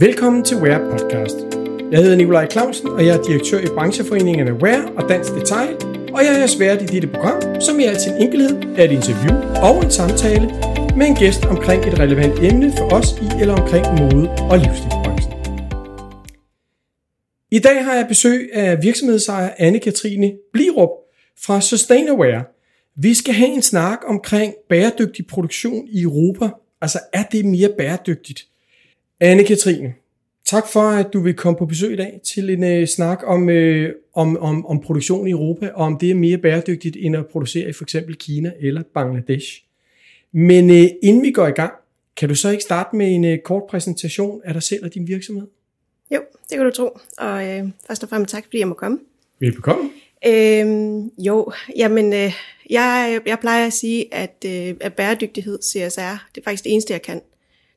Velkommen til Wear Podcast. Jeg hedder Nikolaj Clausen, og jeg er direktør i brancheforeningerne Wear og Dansk Detail, og jeg er svært i dette program, som i al sin enkelhed er et interview og en samtale med en gæst omkring et relevant emne for os i eller omkring mode- og livsstilsbranchen. I dag har jeg besøg af virksomhedsejer Anne-Katrine Blirup fra Sustainaware. Vi skal have en snak omkring bæredygtig produktion i Europa. Altså, er det mere bæredygtigt? Anne-Katrine, tak for, at du vil komme på besøg i dag til en uh, snak om, uh, om, om, om produktion i Europa, og om det er mere bæredygtigt end at producere i for eksempel Kina eller Bangladesh. Men uh, inden vi går i gang, kan du så ikke starte med en uh, kort præsentation af dig selv og din virksomhed? Jo, det kan du tro. Og øh, først og fremmest tak, fordi jeg må komme. Velbekomme. Øhm, jo, jamen, øh, jeg, jeg plejer at sige, at, øh, at bæredygtighed, CSR, det er faktisk det eneste, jeg kan.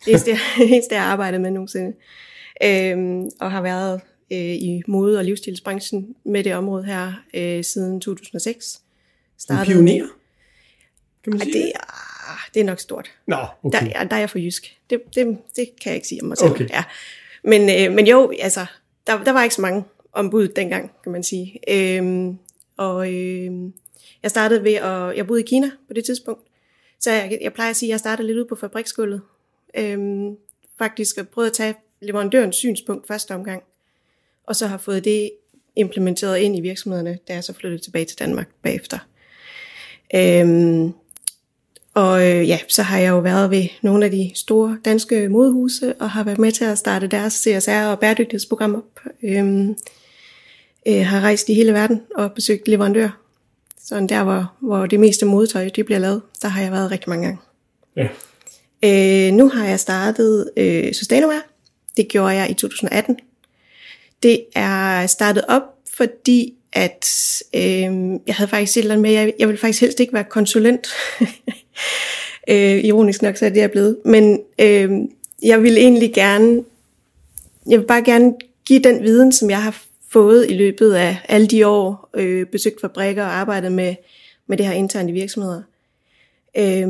Det eneste, jeg, det eneste, jeg har arbejdet med nogensinde. Øhm, og har været øh, i mode- og livsstilsbranchen med det område her øh, siden 2006. Startede pioner? Kan man sige det, er, det er nok stort. Nå, okay. Der, der er jeg for jysk. Det, det, det kan jeg ikke sige om mig selv. Okay. Ja. Men, øh, men jo, altså, der, der var ikke så mange ombud dengang, kan man sige. Øhm, og øh, jeg startede ved at, jeg boede i Kina på det tidspunkt, så jeg, jeg plejer at sige, at jeg startede lidt ud på fabriksgulvet. Øhm, faktisk prøvet at tage leverandørens synspunkt første omgang, og så har fået det implementeret ind i virksomhederne, da jeg så flyttet tilbage til Danmark bagefter. Øhm, og øh, ja, så har jeg jo været ved nogle af de store danske modehuse, og har været med til at starte deres CSR- og bæredygtighedsprogram op. Øhm, øh, har rejst i hele verden og besøgt leverandører. Sådan der, hvor, hvor det meste modtøj det bliver lavet, der har jeg været rigtig mange gange. Ja. Øh, nu har jeg startet øh, Sustainaware. Det gjorde jeg i 2018. Det er startet op, fordi at øh, jeg havde faktisk et eller andet med, jeg, jeg ville faktisk helst ikke være konsulent. øh, ironisk nok, så er det jeg blevet. Men øh, jeg vil egentlig gerne, jeg vil bare gerne give den viden, som jeg har fået i løbet af alle de år, øh, besøgt fabrikker og arbejdet med, med det her internt i virksomheder. Øh,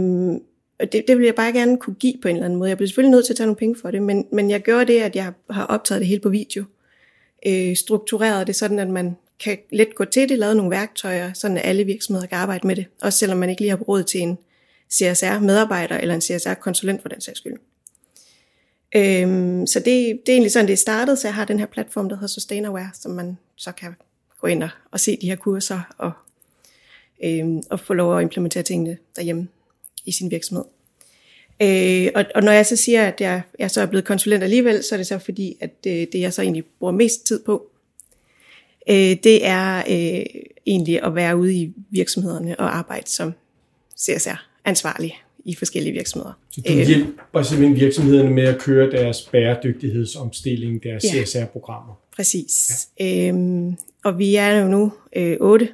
og det, det ville jeg bare gerne kunne give på en eller anden måde. Jeg bliver selvfølgelig nødt til at tage nogle penge for det, men, men jeg gør det, at jeg har optaget det hele på video. Øh, struktureret det sådan, at man kan let gå til det, lave nogle værktøjer, sådan at alle virksomheder kan arbejde med det. Også selvom man ikke lige har råd til en CSR-medarbejder eller en CSR-konsulent for den sags skyld. Øhm, så det, det er egentlig sådan, det er startet, så jeg har den her platform, der hedder Sustainaware, som man så kan gå ind og, og se de her kurser og, øhm, og få lov at implementere tingene derhjemme i sin virksomhed. Øh, og, og når jeg så siger, at jeg, jeg så er blevet konsulent alligevel, så er det så fordi, at det, det jeg så egentlig bruger mest tid på, øh, det er øh, egentlig at være ude i virksomhederne og arbejde som CSR-ansvarlig i forskellige virksomheder. Så du hjælper simpelthen virksomhederne med at køre deres bæredygtighedsomstilling, deres ja. CSR-programmer? Præcis. Ja. Øhm, og vi er jo nu øh, otte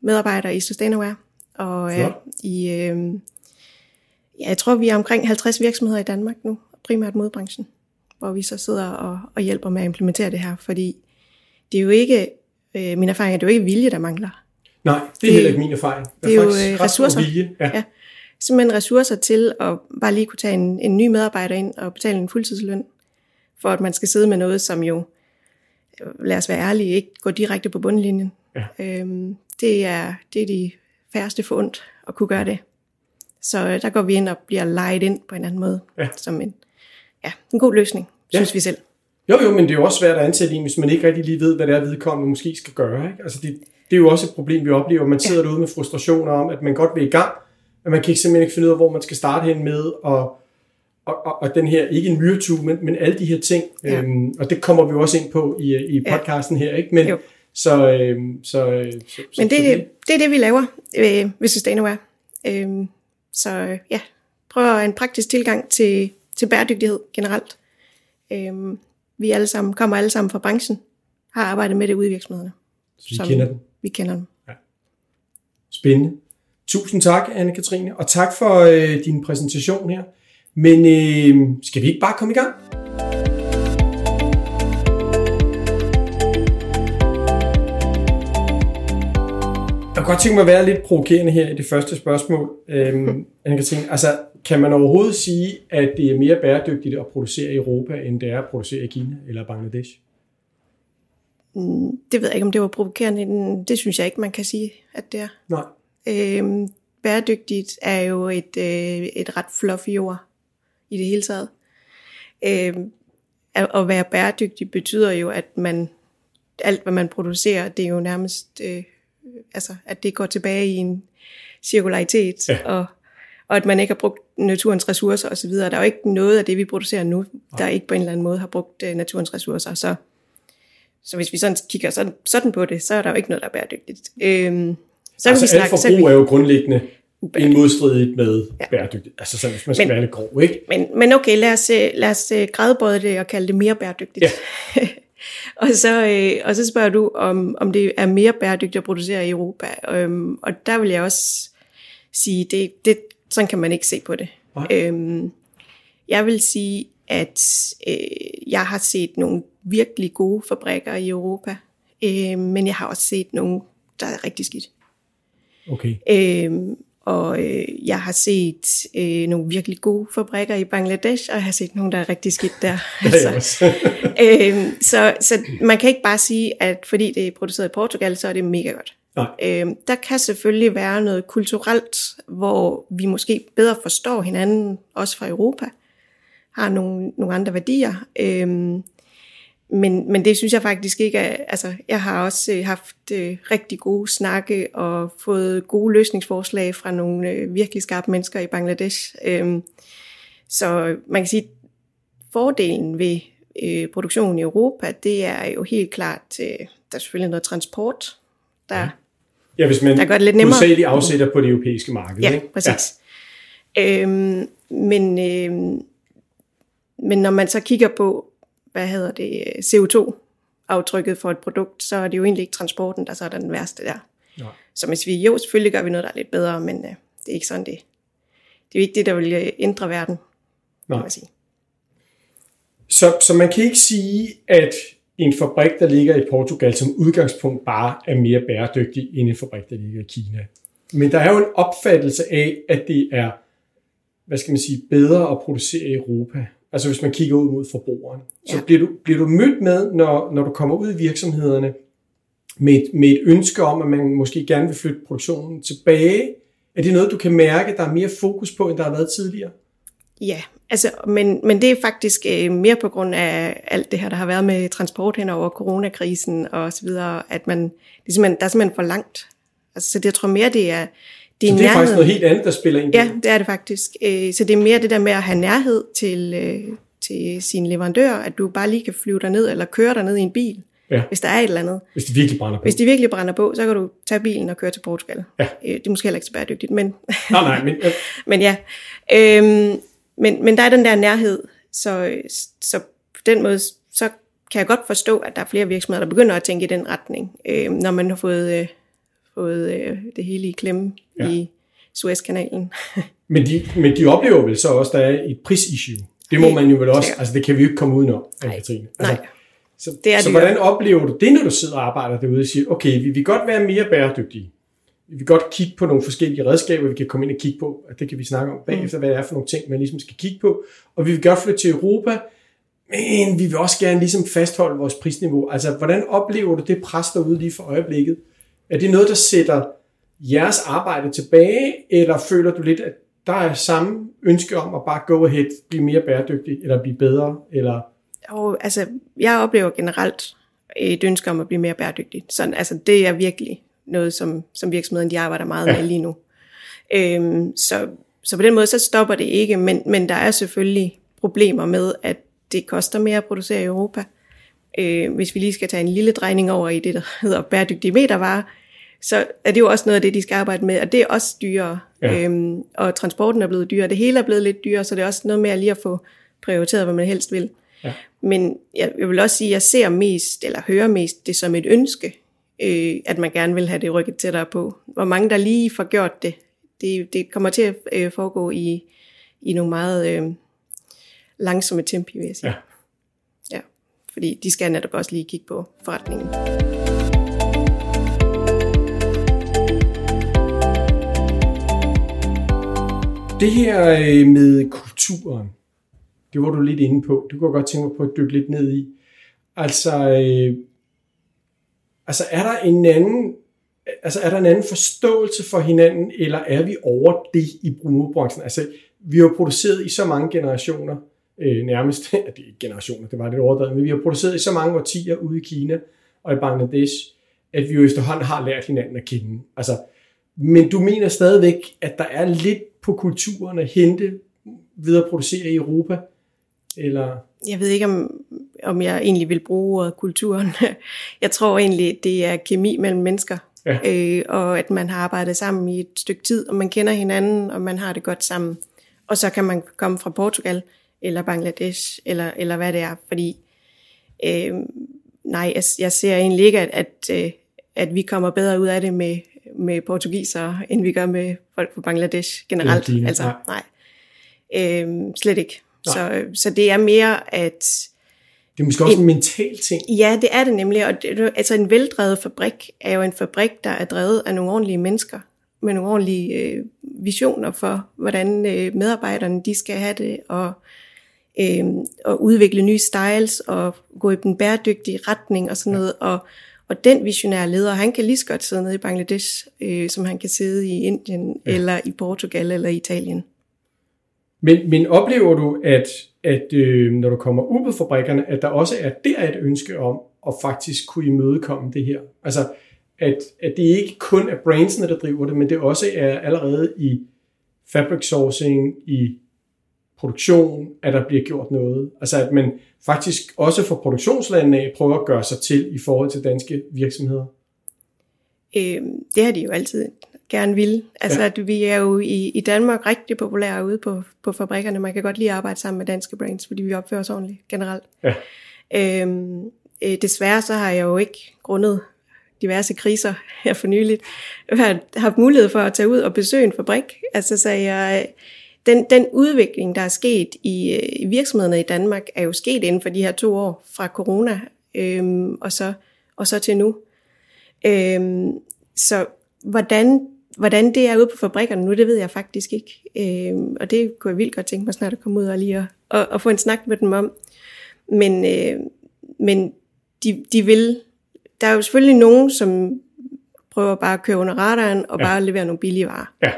medarbejdere i Sustainaware, og øh, i, øh, ja, jeg tror, vi er omkring 50 virksomheder i Danmark nu, primært modbranchen, hvor vi så sidder og, og hjælper med at implementere det her, fordi det er jo ikke, øh, min erfaring er, det er jo ikke vilje, der mangler. Nej, det er det, heller ikke min erfaring. Der det er, er jo øh, ressourcer. Vilje. Ja. ja simpelthen ressourcer til at bare lige kunne tage en, en ny medarbejder ind og betale en fuldtidsløn, for at man skal sidde med noget, som jo, lad os være ærlige, ikke går direkte på bundlinjen. Ja. Øhm, det, er, det er de færreste for ondt at kunne gøre det. Så øh, der går vi ind og bliver lejet ind på en anden måde, ja. som en, ja, en god løsning, ja. synes vi selv. Jo, jo, men det er jo også svært at ansætte en, hvis man ikke rigtig lige ved, hvad det er, vedkommende måske skal gøre. Ikke? Altså det, det er jo også et problem, vi oplever. Man sidder ja. derude med frustrationer om, at man godt vil i gang, at man kan ikke simpelthen ikke finde ud af, hvor man skal starte hen med, og, og, og, og den her, ikke en myretue, men, men alle de her ting. Ja. Øhm, og det kommer vi jo også ind på i, i podcasten ja. her, ikke? Men, så, øhm, så, så, men det, så det, det er det, vi laver øh, ved Sustainaware. Øhm, så ja, prøver en praktisk tilgang til, til bæredygtighed generelt. Øhm, vi alle sammen, kommer alle sammen fra branchen, har arbejdet med det ude i virksomhederne. Så vi kender dem? Vi kender dem. Ja. Spændende. Tusind tak, Anne-Katrine, og tak for øh, din præsentation her. Men øh, skal vi ikke bare komme i gang? Jeg kunne godt tænke mig at være lidt provokerende her i det første spørgsmål, øhm, Anne-Katrine. Altså, kan man overhovedet sige, at det er mere bæredygtigt at producere i Europa, end det er at producere i Kina eller Bangladesh? Mm, det ved jeg ikke, om det var provokerende. Det synes jeg ikke, man kan sige, at det er. Nej. Øhm, bæredygtigt er jo et, øh, et ret fluffy ord i det hele taget. Øhm, at være bæredygtig betyder jo, at man alt, hvad man producerer, det er jo nærmest, øh, altså, at det går tilbage i en cirkularitet, ja. og, og at man ikke har brugt naturens ressourcer osv. Der er jo ikke noget af det, vi producerer nu, der ikke på en eller anden måde har brugt øh, naturens ressourcer. Så, så hvis vi sådan kigger sådan, sådan på det, så er der jo ikke noget, der er bæredygtigt. Øhm, så altså, vi snakke, alt forbrug er jo grundlæggende en modstridigt med ja. bæredygtigt. Altså sådan, hvis man skal men, være lidt grov, ikke? Men, men okay, lad os, øh, lad os øh, grædebøje det og kalde det mere bæredygtigt. Ja. og, så, øh, og så spørger du, om, om det er mere bæredygtigt at producere i Europa. Øhm, og der vil jeg også sige, det, det, sådan kan man ikke se på det. Øhm, jeg vil sige, at øh, jeg har set nogle virkelig gode fabrikker i Europa, øh, men jeg har også set nogle, der er rigtig skidt. Okay. Øhm, og øh, jeg har set øh, nogle virkelig gode fabrikker i Bangladesh, og jeg har set nogle, der er rigtig skidt der. altså. øhm, så, så man kan ikke bare sige, at fordi det er produceret i Portugal, så er det mega godt. Øhm, der kan selvfølgelig være noget kulturelt, hvor vi måske bedre forstår hinanden, også fra Europa, har nogle, nogle andre værdier. Øhm, men, men det synes jeg faktisk ikke er, altså jeg har også øh, haft øh, rigtig gode snakke og fået gode løsningsforslag fra nogle øh, virkelig skarpe mennesker i Bangladesh. Øhm, så man kan sige, fordelen ved øh, produktionen i Europa, det er jo helt klart, øh, der er selvfølgelig noget transport, der, ja, hvis man der gør det lidt nemmere. Ja, afsætter på det europæiske marked. Ja, ikke? præcis. Ja. Øhm, men, øh, men når man så kigger på, hvad hedder det, CO2-aftrykket for et produkt, så er det jo egentlig ikke transporten, der så er den værste der. Ja. Så hvis vi, jo, selvfølgelig gør vi noget, der er lidt bedre, men uh, det er ikke sådan det. Det er ikke det, der vil øh, ændre verden, Nej. kan man sige. Så, så man kan ikke sige, at en fabrik, der ligger i Portugal, som udgangspunkt bare er mere bæredygtig end en fabrik, der ligger i Kina. Men der er jo en opfattelse af, at det er, hvad skal man sige, bedre at producere i Europa. Altså hvis man kigger ud mod forbrugeren. Ja. Så bliver du, bliver du mødt med, når, når du kommer ud i virksomhederne, med et, med et ønske om, at man måske gerne vil flytte produktionen tilbage. Er det noget, du kan mærke, der er mere fokus på, end der har været tidligere? Ja, altså, men, men det er faktisk øh, mere på grund af alt det her, der har været med transport hen over coronakrisen og så videre, at man, det er simpelthen, der er simpelthen for langt. Altså, så det, jeg tror mere, det er, det er, så det er nærhed. faktisk noget helt andet, der spiller ind? Ja, det er det faktisk. Øh, så det er mere det der med at have nærhed til, øh, til sin leverandør, at du bare lige kan flyve dig ned eller køre dig ned i en bil, ja. hvis der er et eller andet. Hvis det virkelig brænder på. Hvis det virkelig brænder på, så kan du tage bilen og køre til Portugal. Ja. Øh, det er måske heller ikke så bæredygtigt, men... nej, nej, men... Ja. men ja. Øhm, men, men der er den der nærhed, så, så på den måde, så kan jeg godt forstå, at der er flere virksomheder, der begynder at tænke i den retning, øh, når man har fået... Øh, fået øh, det hele i klemme ja. i Suezkanalen. men, de, men de oplever vel så også, at der er et prisissue. Det må man jo vel også, altså det kan vi jo ikke komme udenom, Nej. Katrine. Altså, Nej. Så, det er så det hvordan jo. oplever du det, når du sidder og arbejder derude og siger, okay, vi vil godt være mere bæredygtige. Vi vil godt kigge på nogle forskellige redskaber, vi kan komme ind og kigge på, og det kan vi snakke om bagefter, mm. hvad det er for nogle ting, man ligesom skal kigge på. Og vi vil godt flytte til Europa, men vi vil også gerne ligesom fastholde vores prisniveau. Altså, hvordan oplever du det pres derude lige for øjeblikket? Er det noget, der sætter jeres arbejde tilbage, eller føler du lidt, at der er samme ønske om at bare go ahead, blive mere bæredygtig, eller blive bedre, eller... Jo, altså, jeg oplever generelt et ønske om at blive mere bæredygtig. Sådan, altså, det er virkelig noget, som, som virksomheden de arbejder meget ja. med lige nu. Øhm, så, så på den måde, så stopper det ikke, men, men der er selvfølgelig problemer med, at det koster mere at producere i Europa. Øh, hvis vi lige skal tage en lille drejning over i det, der hedder bæredygtige metervarer, så er det jo også noget af det, de skal arbejde med, og det er også dyrere. Ja. Øhm, og transporten er blevet dyrere, det hele er blevet lidt dyrere, så det er også noget med at lige at få prioriteret, hvad man helst vil. Ja. Men jeg, jeg vil også sige, at jeg ser mest, eller hører mest det som et ønske, øh, at man gerne vil have det rykket tættere på. Hvor mange der lige får gjort det, det, det kommer til at øh, foregå i, i nogle meget øh, langsomme tempi, vil jeg sige. Ja. ja. Fordi de skal netop også lige kigge på forretningen. Det her øh, med kulturen, det var du lidt inde på. Det kunne jeg godt tænke mig på at dykke lidt ned i. Altså, øh, altså er der en anden altså er der en anden forståelse for hinanden, eller er vi over det i brugerbranchen? Altså, vi har produceret i så mange generationer, øh, nærmest, ja, det er generationer, det var lidt overdrevet, men vi har produceret i så mange årtier ude i Kina og i Bangladesh, at vi jo efterhånden har lært hinanden at kende. Altså, men du mener stadigvæk, at der er lidt på kulturen at hente ved at producere i Europa? Eller? Jeg ved ikke, om, om jeg egentlig vil bruge ordet kulturen. Jeg tror egentlig, det er kemi mellem mennesker. Ja. Øh, og at man har arbejdet sammen i et stykke tid, og man kender hinanden, og man har det godt sammen. Og så kan man komme fra Portugal, eller Bangladesh, eller, eller hvad det er. Fordi øh, nej, jeg, jeg ser egentlig ikke, at, at, øh, at vi kommer bedre ud af det med, med portugisere, end vi gør med folk fra Bangladesh generelt. Ja, altså, nej. nej. Øh, slet ikke. Så, så det er mere, at... Det er måske også en, en mental ting. Ja, det er det nemlig. Og det, altså en veldrevet fabrik er jo en fabrik, der er drevet af nogle ordentlige mennesker, med nogle ordentlige øh, visioner for, hvordan øh, medarbejderne de skal have det, og, øh, og udvikle nye styles, og gå i den bæredygtige retning og sådan noget. Og, og den visionære leder, han kan lige så godt sidde nede i Bangladesh, øh, som han kan sidde i Indien, ja. eller i Portugal, eller i Italien. Men, men oplever du, at, at øh, når du kommer ud på fabrikkerne, at der også er der et ønske om at faktisk kunne imødekomme det her? Altså, at, at det ikke kun er brandsene, der driver det, men det også er allerede i fabric sourcing, i produktion, at der bliver gjort noget. Altså at man faktisk også fra produktionslandene af prøver at gøre sig til i forhold til danske virksomheder. Øh, det har de jo altid gerne vil. Altså, ja. at vi er jo i, i Danmark rigtig populære ude på, på fabrikkerne. Man kan godt lide at arbejde sammen med danske brands, fordi vi opfører os ordentligt generelt. Ja. Øhm, øh, desværre så har jeg jo ikke grundet diverse kriser her for nyligt, har haft mulighed for at tage ud og besøge en fabrik. Altså, så jeg, den, den udvikling, der er sket i, øh, i virksomhederne i Danmark, er jo sket inden for de her to år fra corona øhm, og, så, og så til nu. Øhm, så hvordan Hvordan det er ude på fabrikkerne nu, det ved jeg faktisk ikke. Øh, og det kunne jeg vildt godt tænke mig snart at komme ud og lige at, og, og få en snak med dem om. Men, øh, men de, de vil... Der er jo selvfølgelig nogen, som prøver bare at køre under radaren og ja. bare levere nogle billige varer. Ja.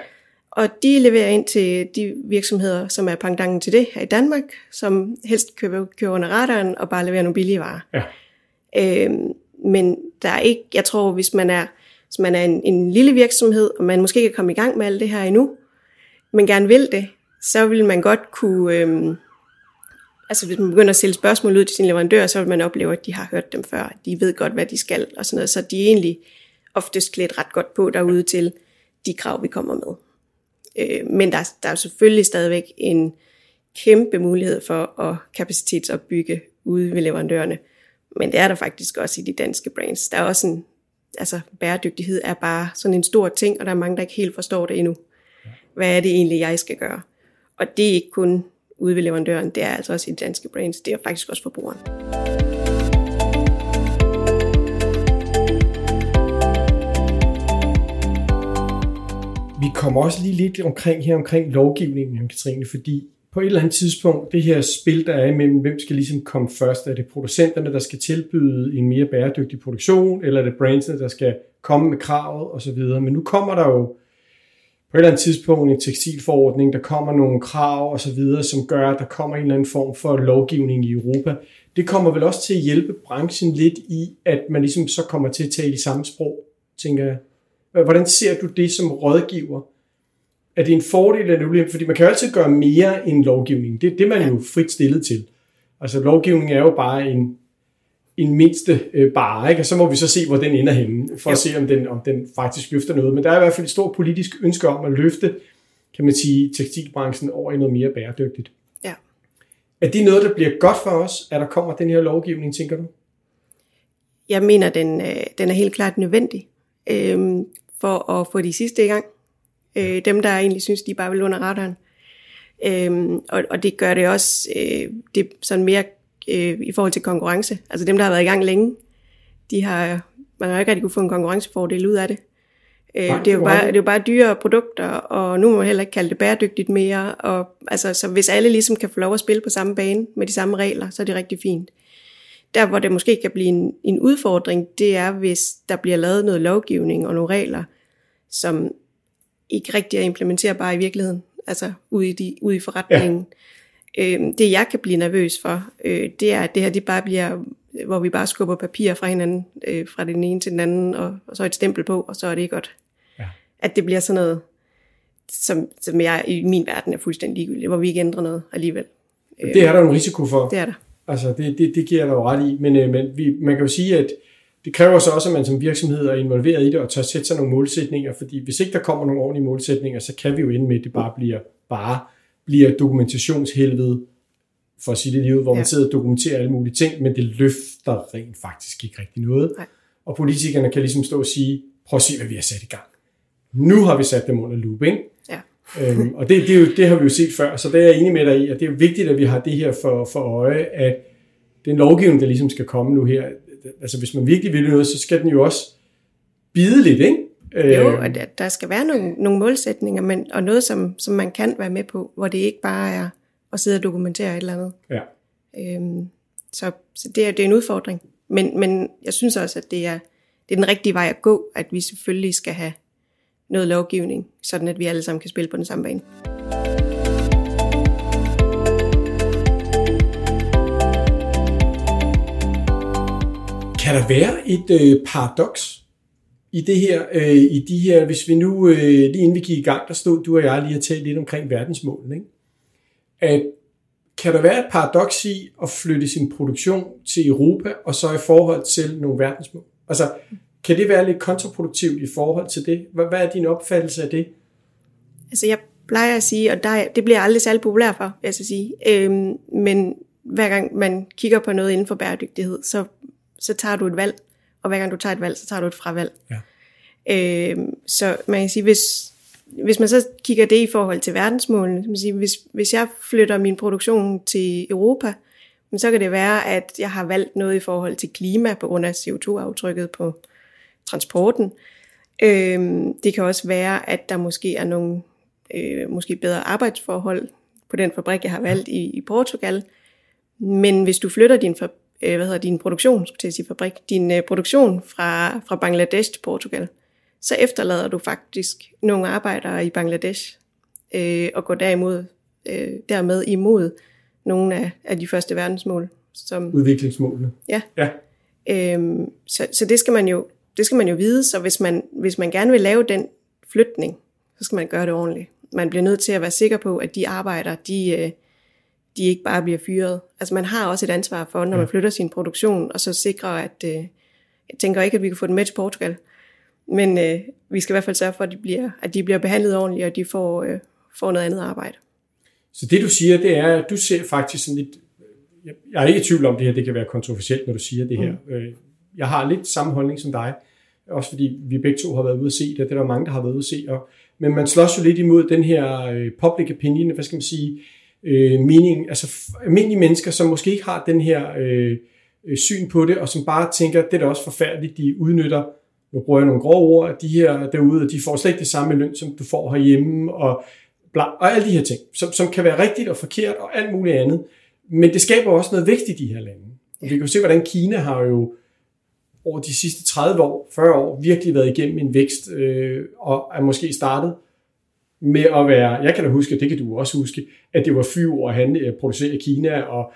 Og de leverer ind til de virksomheder, som er pangdangen til det her i Danmark, som helst kører, kører under radaren og bare leverer nogle billige varer. Ja. Øh, men der er ikke, jeg tror, hvis man er hvis man er en, en lille virksomhed, og man måske ikke er kommet i gang med alt det her endnu, men gerne vil det, så vil man godt kunne... Øhm, altså hvis man begynder at stille spørgsmål ud til sin leverandør, så vil man opleve, at de har hørt dem før. De ved godt, hvad de skal og sådan noget. Så de er egentlig oftest klædt ret godt på derude til de krav, vi kommer med. Øh, men der, der er selvfølgelig stadigvæk en kæmpe mulighed for at kapacitetsopbygge ude ved leverandørerne. Men det er der faktisk også i de danske brands. Der er også en altså bæredygtighed er bare sådan en stor ting, og der er mange, der ikke helt forstår det endnu. Hvad er det egentlig, jeg skal gøre? Og det er ikke kun ude ved leverandøren, det er altså også i de danske brands, det er faktisk også forbrugeren. Vi kommer også lige lidt omkring her omkring lovgivningen, Katrine, fordi på et eller andet tidspunkt, det her spil, der er imellem, hvem skal ligesom komme først? Er det producenterne, der skal tilbyde en mere bæredygtig produktion, eller er det brandsene, der skal komme med kravet osv.? Men nu kommer der jo på et eller andet tidspunkt en tekstilforordning, der kommer nogle krav og så videre, som gør, at der kommer en eller anden form for lovgivning i Europa. Det kommer vel også til at hjælpe branchen lidt i, at man ligesom så kommer til at tale i samme sprog, tænker jeg. Hvordan ser du det som rådgiver? er det en fordel eller en ulempe? Fordi man kan jo altid gøre mere end lovgivning. Det er det, man ja. jo frit stillet til. Altså lovgivning er jo bare en, en mindste øh, bare, ikke? og så må vi så se, hvor den ender henne, for ja. at se, om den, om den faktisk løfter noget. Men der er i hvert fald et stort politisk ønske om at løfte, kan man sige, tekstilbranchen over i noget mere bæredygtigt. Ja. Er det noget, der bliver godt for os, at der kommer den her lovgivning, tænker du? Jeg mener, den, øh, den er helt klart nødvendig øh, for at få de sidste i gang. Øh, dem, der egentlig synes, de bare vil under radaren. Øhm, og, og det gør det også øh, det sådan mere øh, i forhold til konkurrence. Altså dem, der har været i gang længe, de har, man har ikke rigtig kunne få en konkurrencefordel ud af det. Øh, Nej, det, er jo bare, det er jo bare dyre produkter, og nu må man heller ikke kalde det bæredygtigt mere. Og, altså, så hvis alle ligesom kan få lov at spille på samme bane med de samme regler, så er det rigtig fint. Der, hvor det måske kan blive en, en udfordring, det er, hvis der bliver lavet noget lovgivning og nogle regler, som ikke rigtig er implementerbare i virkeligheden, altså ude i, de, ude i forretningen. Ja. Øh, det jeg kan blive nervøs for, øh, det er, at det her det bare bliver, hvor vi bare skubber papir fra hinanden, øh, fra den ene til den anden, og, og så et stempel på, og så er det godt. Ja. At det bliver sådan noget, som, som jeg i min verden er fuldstændig ligegyldigt, hvor vi ikke ændrer noget alligevel. Det er der en risiko for. Det er der. Altså, det, det, det giver jeg dig jo ret i. Men, øh, men vi, man kan jo sige, at det kræver så også, at man som virksomhed er involveret i det og tør sætte sig nogle målsætninger, fordi hvis ikke der kommer nogle ordentlige målsætninger, så kan vi jo ende med, at det bare bliver, bare bliver dokumentationshelvede, for at sige det lige ud, hvor ja. man sidder og dokumenterer alle mulige ting, men det løfter rent faktisk ikke rigtig noget. Nej. Og politikerne kan ligesom stå og sige, prøv at se, hvad vi har sat i gang. Nu har vi sat dem under lup, ikke? Ja. øhm, og det, det, er jo, det har vi jo set før, så det er jeg enig med dig i, at det er jo vigtigt, at vi har det her for, for øje, at den lovgivning, der ligesom skal komme nu her, altså hvis man virkelig vil noget, så skal den jo også bide lidt, ikke? Jo, Øh, og der, der skal være nogle, nogle målsætninger, men, og noget, som, som man kan være med på, hvor det ikke bare er at sidde og dokumentere et eller andet. ja. Øhm, så så det, er, det er en udfordring. Men, men jeg synes også, at det er, det er den rigtige vej at gå, at vi selvfølgelig skal have noget lovgivning, sådan at vi alle sammen kan spille på den samme bane. Kan der være et øh, paradoks i det her, øh, i de her, hvis vi nu, øh, lige inden vi gik i gang, der stod du og jeg lige og talt lidt omkring verdensmålene, ikke? At kan der være et paradoks i at flytte sin produktion til Europa, og så i forhold til nogle verdensmål? Altså, kan det være lidt kontraproduktivt i forhold til det? Hvad, hvad er din opfattelse af det? Altså jeg plejer at sige, og der, det bliver jeg aldrig særlig populær for, vil jeg så sige, øhm, men hver gang man kigger på noget inden for bæredygtighed, så, så tager du et valg, og hver gang du tager et valg, så tager du et fravalg. Ja. Øhm, så man kan sige, hvis, hvis man så kigger det i forhold til verdensmålene, så kan man sige, hvis, hvis jeg flytter min produktion til Europa, så kan det være, at jeg har valgt noget i forhold til klima på grund af CO2-aftrykket på transporten. Øhm, det kan også være, at der måske er nogle øh, måske bedre arbejdsforhold på den fabrik, jeg har valgt i, i Portugal. Men hvis du flytter din, for, øh, hvad hedder, din produktion, skulle til at sige fabrik, din øh, produktion fra, fra Bangladesh til Portugal, så efterlader du faktisk nogle arbejdere i Bangladesh øh, og går derimod, øh, dermed imod nogle af, af de første verdensmål. Som, Udviklingsmålene. ja, Ja. Øhm, så, så det skal man jo det skal man jo vide, så hvis man, hvis man gerne vil lave den flytning, så skal man gøre det ordentligt. Man bliver nødt til at være sikker på, at de arbejder, de, øh, de ikke bare bliver fyret. Altså man har også et ansvar for, når man flytter sin produktion, og så sikre, at øh, jeg tænker ikke, at vi kan få dem med til Portugal, men øh, vi skal i hvert fald sørge for, at de bliver, at de bliver behandlet ordentligt, og de får, øh, får noget andet arbejde. Så det du siger, det er, at du ser faktisk sådan lidt, jeg- er ikke i tvivl om det her, det kan være kontroversielt, når du siger det her. Mm. Jeg har lidt samme holdning som dig, også fordi vi begge to har været ude at se det, det er der mange, der har været ude at se, og, men man slås jo lidt imod den her øh, public opinion, hvad skal man sige, øh, Øh, mening, altså almindelige mennesker, som måske ikke har den her øh, øh, syn på det, og som bare tænker, det er da også forfærdeligt, de udnytter, nu bruger jeg nogle grove ord, at de her derude, og de får slet ikke det samme løn, som du får herhjemme, og, bla, og alle de her ting, som, som kan være rigtigt og forkert, og alt muligt andet. Men det skaber også noget vækst i de her lande. Og vi kan jo se, hvordan Kina har jo over de sidste 30 år, 40 år, virkelig været igennem en vækst, øh, og er måske startet med at være, jeg kan da huske, det kan du også huske, at det var fy over at at producere i Kina, og,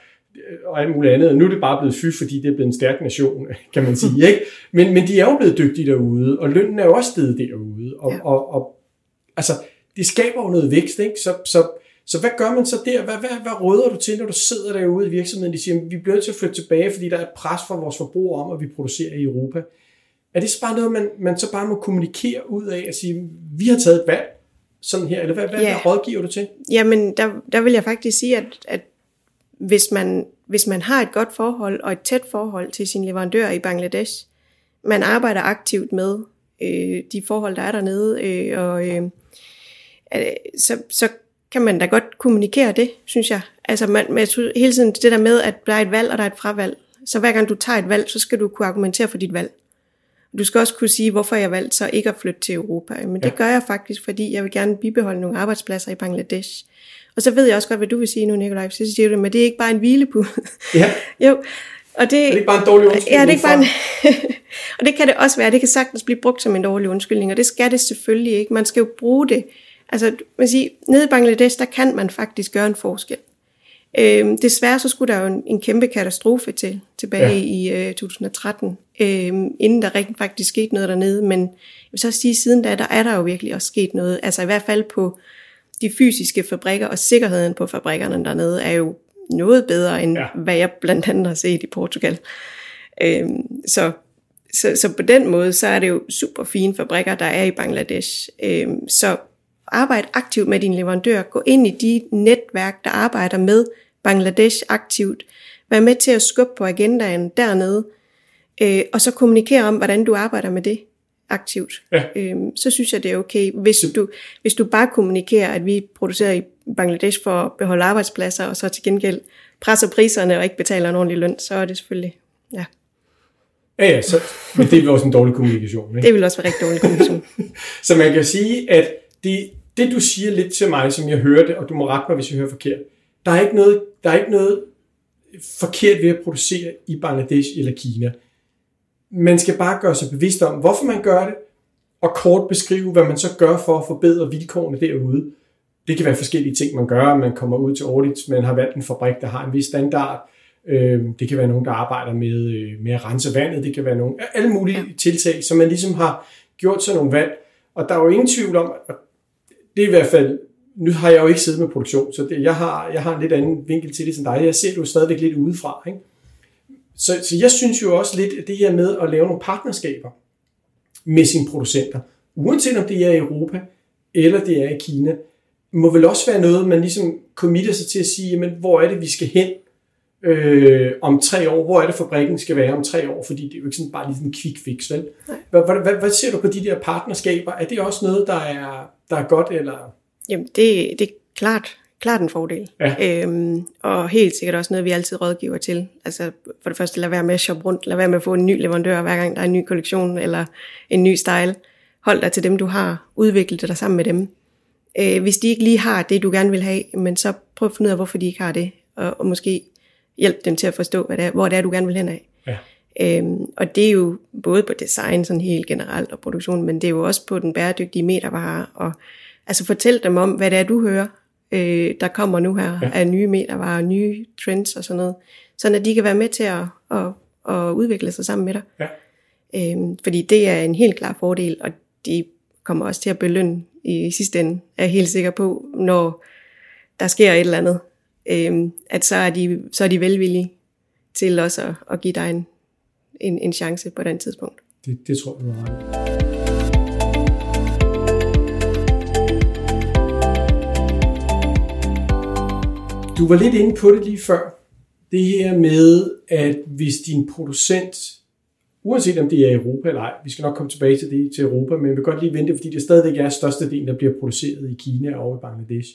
og alt muligt andet. Nu er det bare blevet fy, fordi det er blevet en stærk nation, kan man sige. Ikke? Men, men de er jo blevet dygtige derude, og lønnen er jo også steget derude. Og, Ja. og, og, altså, det skaber jo noget vækst, ikke? Så, så, så hvad gør man så der? Hvad, hvad, hvad råder du til, når du sidder derude i virksomheden? De siger, vi bliver nødt til at flytte tilbage, fordi der er et pres fra vores forbrugere om, at vi producerer i Europa. Er det så bare noget, man, man så bare må kommunikere ud af og sige, vi har taget et valg sådan her, eller hvad, hvad, Ja. hvad rådgiver du til? Jamen, der, der vil jeg faktisk sige, at, at hvis, man, hvis man har et godt forhold og et tæt forhold til sin leverandør i Bangladesh, man arbejder aktivt med øh, de forhold, der er dernede, øh, og øh, øh, så, så kan man da godt kommunikere det, synes jeg. Altså man, man, hele tiden det der med, at der er et valg, og der er et fravalg. Så hver gang du tager et valg, så skal du kunne argumentere for dit valg. Du skal også kunne sige, hvorfor jeg valgte så ikke at flytte til Europa. Men det Ja. gør jeg faktisk, fordi jeg vil gerne bibeholde nogle arbejdspladser i Bangladesh. Og så ved jeg også godt, hvad du vil sige nu, Nikolaj. Så siger du, men det er ikke bare en hvilepude. Ja, jo, og det, er det ikke bare en dårlig undskyldning? Ja, det er ikke bare en... og det kan det også være. Det kan sagtens blive brugt som en dårlig undskyldning, og det skal det selvfølgelig ikke. Man skal jo bruge det. Altså, man siger, nede i Bangladesh, der kan man faktisk gøre en forskel. Øhm, desværre så skulle der jo en, en kæmpe katastrofe til tilbage Ja. i øh, 2013, øhm, inden der rigtig faktisk skete noget dernede. Men jeg vil så sige, siden da, der er der jo virkelig også sket noget. Altså i hvert fald på de fysiske fabrikker, og sikkerheden på fabrikkerne dernede er jo noget bedre, end Ja. hvad jeg blandt andet har set i Portugal. Øhm, så, så, så på den måde, så er det jo super fine fabrikker, der er i Bangladesh. Øhm, så arbejd aktivt med din leverandør. Gå ind i de netværk, der arbejder med Bangladesh aktivt. Vær med til at skubbe på agendaen dernede. Øh, og så kommunikere om, hvordan du arbejder med det aktivt. Ja. Øhm, så synes jeg, det er okay. Hvis du, hvis du bare kommunikerer, at vi producerer i Bangladesh for at beholde arbejdspladser, og så til gengæld presser priserne og ikke betaler en ordentlig løn, så er det selvfølgelig, ja, Ja, ja, så, men det er vel også en dårlig kommunikation. Ikke? det vil også være rigtig dårlig kommunikation. Så man kan sige, at det, det du siger lidt til mig, som jeg hørte, og du må rette mig, hvis jeg hører forkert, der er ikke noget, der er ikke noget forkert ved at producere i Bangladesh eller Kina. Man skal bare gøre sig bevidst om, hvorfor man gør det, og kort beskrive, hvad man så gør for at forbedre vilkårene derude. Det kan være forskellige ting, man gør. Man kommer ud til audits, man har valgt en fabrik, der har en vis standard. Øhm, det kan være nogen, der arbejder med, øh, med at rense vandet. Det kan være nogle, alle mulige tiltag, som man ligesom har gjort sig nogle valg. Og der er jo ingen tvivl om, at det er i hvert fald, nu har jeg jo ikke siddet med produktion, så det, jeg, har, jeg har en lidt anden vinkel til det som dig. Jeg ser det jo stadigvæk lidt udefra. Ikke? Så, så jeg synes jo også lidt, at det her med at lave nogle partnerskaber med sine producenter, uanset om det er i Europa eller det er i Kina, må vel også være noget, man ligesom committer sig til at sige, jamen, hvor er det, vi skal hen øh, om tre år? Hvor er det, fabrikken skal være om tre år? Fordi det er jo ikke sådan bare lige en quick fix, vel? Hvad, hvad, hvad, hvad ser du på de der partnerskaber? Er det også noget, der er, der er godt, eller... Jamen, det, det er klart, klart en fordel. Ja. Øhm, og helt sikkert også noget, vi altid rådgiver til. Altså for det første, lad være med at shoppe rundt. Lad være med at få en ny leverandør, hver gang der er en ny kollektion eller en ny style. Hold dig til dem, du har. Udvikle dig sammen med dem. Øh, hvis de ikke lige har det, du gerne vil have, men så prøv at finde ud af, hvorfor de ikke har det. Og, og måske hjælp dem til at forstå, hvad det er, hvor det er, du gerne vil hen af. Ja. Øhm, og det er jo både på design sådan helt generelt og produktion, men det er jo også på den bæredygtige metervare. Og altså fortæl dem om, hvad det er, du hører, øh, der kommer nu her ja. af nye metervarer, nye trends og sådan noget. Sådan at de kan være med til at, at, at udvikle sig sammen med dig. Ja. Øhm, fordi det er en helt klar fordel, og de kommer også til at belønne i sidste ende, er jeg helt sikker på, når der sker et eller andet, øhm, at så er, de, så er de velvillige til også at, at give dig en, en, en chance på den tidspunkt. Det, det tror jeg, du har ret. Du var lidt inde på det lige før. Det her med, at hvis din producent, uanset om det er i Europa eller ej, vi skal nok komme tilbage til det til Europa, men vi vil godt lige vente, fordi det stadigvæk er størstedelen, der bliver produceret i Kina og i Bangladesh.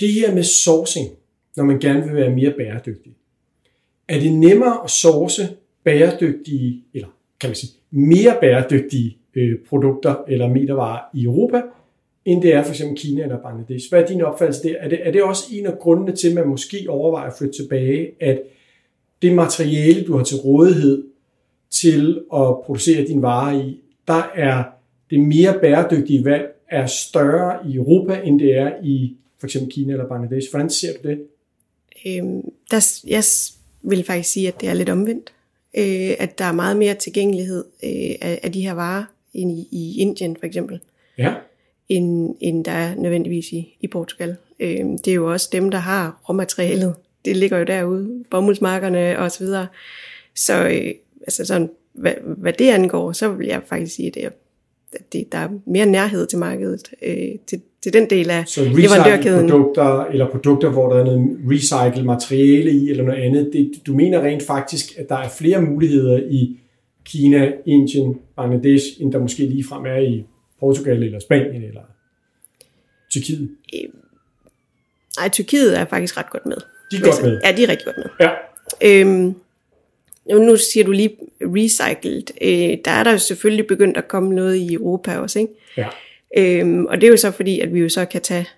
Det her med sourcing, når man gerne vil være mere bæredygtig. Er det nemmere at source bæredygtige, eller kan man sige, mere bæredygtige øh, produkter eller metervarer i Europa, end det er for eksempel Kina eller Bangladesh. Hvad er din opfattelse der? Er det, er det også en af grundene til, at man måske overvejer at flytte tilbage, at det materiale, du har til rådighed til at producere din varer i, der er det mere bæredygtige valg er større i Europa, end det er i for eksempel Kina eller Bangladesh. Hvordan ser du det? Øhm, der, jeg vil faktisk sige, at det er lidt omvendt. Øh, at der er meget mere tilgængelighed øh, af, af de her varer end i, i Indien for eksempel, Ja, end, end der er nødvendigvis i, i Portugal. Øh, det er jo også dem, der har råmaterialet. Det ligger jo derude, bomuldsmarkerne og så videre. Så øh, altså sådan, hvad, hvad det angår, så vil jeg faktisk sige, at det er, at det, der er mere nærhed til markedet, øh, til, til den del af så leverandørkæden. produkter, eller produkter, hvor der er noget recycle materiale i, eller noget andet. Det, du mener rent faktisk, at der er flere muligheder i Kina, Indien, Bangladesh, end der måske ligefrem er i Portugal eller Spanien eller Tyrkiet. Nej, Tyrkiet er faktisk ret godt med. De er godt med. Ja, de er rigtig godt med. Ja, Øhm, nu siger du lige recycled, øh, der er der jo selvfølgelig begyndt at komme noget i Europa også, ikke? Ja. Øhm, og det er jo så fordi, at vi jo så kan tage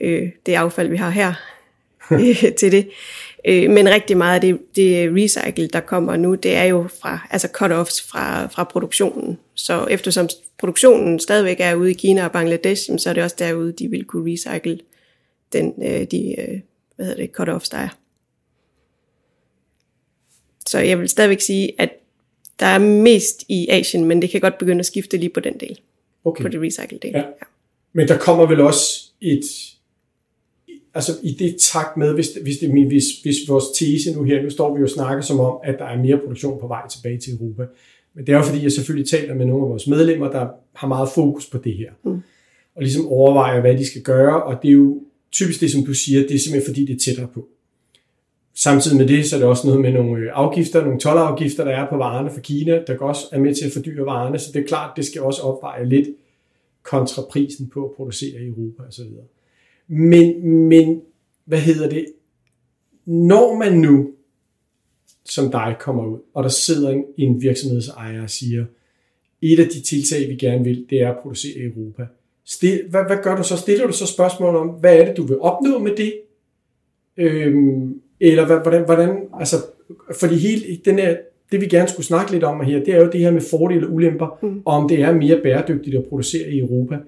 øh, det affald, vi har her, øh, til det. Øh, men rigtig meget af det, det recycle, der kommer nu, det er jo fra, altså cut-offs fra, fra produktionen. Så eftersom produktionen stadigvæk er ude i Kina og Bangladesh, så er det også derude, de vil kunne recycle den, øh, de øh, hvad hedder det, cut-offs, der er. Så jeg vil stadigvæk sige, at der er mest i Asien, men det kan godt begynde at skifte lige på den del. Okay. På det recycle del. Ja. Ja. Men der kommer vel også et, altså i det takt med, hvis, hvis, det, hvis, hvis vores tese nu her, nu står vi jo og snakker som om, at der er mere produktion på vej tilbage til Europa. Men det er jo fordi, jeg selvfølgelig taler med nogle af vores medlemmer, der har meget fokus på det her. Mm. Og ligesom overvejer, hvad de skal gøre, og det er jo typisk det, som du siger, det er simpelthen fordi, det er tættere på. Samtidig med det, så er det også noget med nogle øh, afgifter, nogle tolvafgifter, der er på varerne fra Kina, der også er med til at fordyre varerne, så det er klart, det skal også opveje lidt kontra prisen på at producere i Europa osv. Men, men hvad hedder det? Når man nu, som dig, kommer ud, og der sidder en, en virksomhedsejer og siger, et af de tiltag, vi gerne vil, det er at producere i Europa. Stil, hvad, hvad gør du så? Stiller du så spørgsmål om, hvad er det, du vil opnå med det? Øhm, eller hvad, hvordan, hvordan, altså, fordi hele den her, det vi gerne skulle snakke lidt om her, det er jo det her med fordele og ulemper, mm. og om det er mere bæredygtigt at producere i Europa,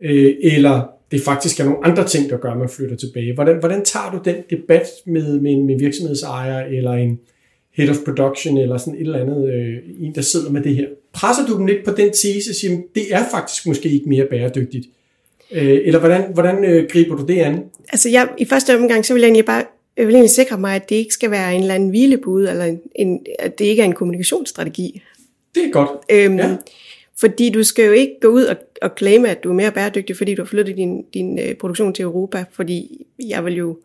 øh, eller det faktisk er nogle andre ting, der gør, at man flytter tilbage. Hvordan, hvordan tager du den debat med, med, en, med virksomhedsejer, eller en head of production, eller sådan et eller andet, øh, en, der sidder med det her? Presser du dem lidt på den tese, og siger, det er faktisk måske ikke mere bæredygtigt? Øh, eller hvordan, hvordan øh, griber du det an? Altså jeg, i første omgang, så vil jeg egentlig bare jeg vil egentlig sikre mig, at det ikke skal være en eller anden hvilebud, eller en, en, at det ikke er en kommunikationsstrategi. Det er godt. Øhm, ja. Fordi du skal jo ikke gå ud og, og claime, at du er mere bæredygtig, fordi du har flyttet din, din uh, produktion til Europa. Fordi jeg vil jo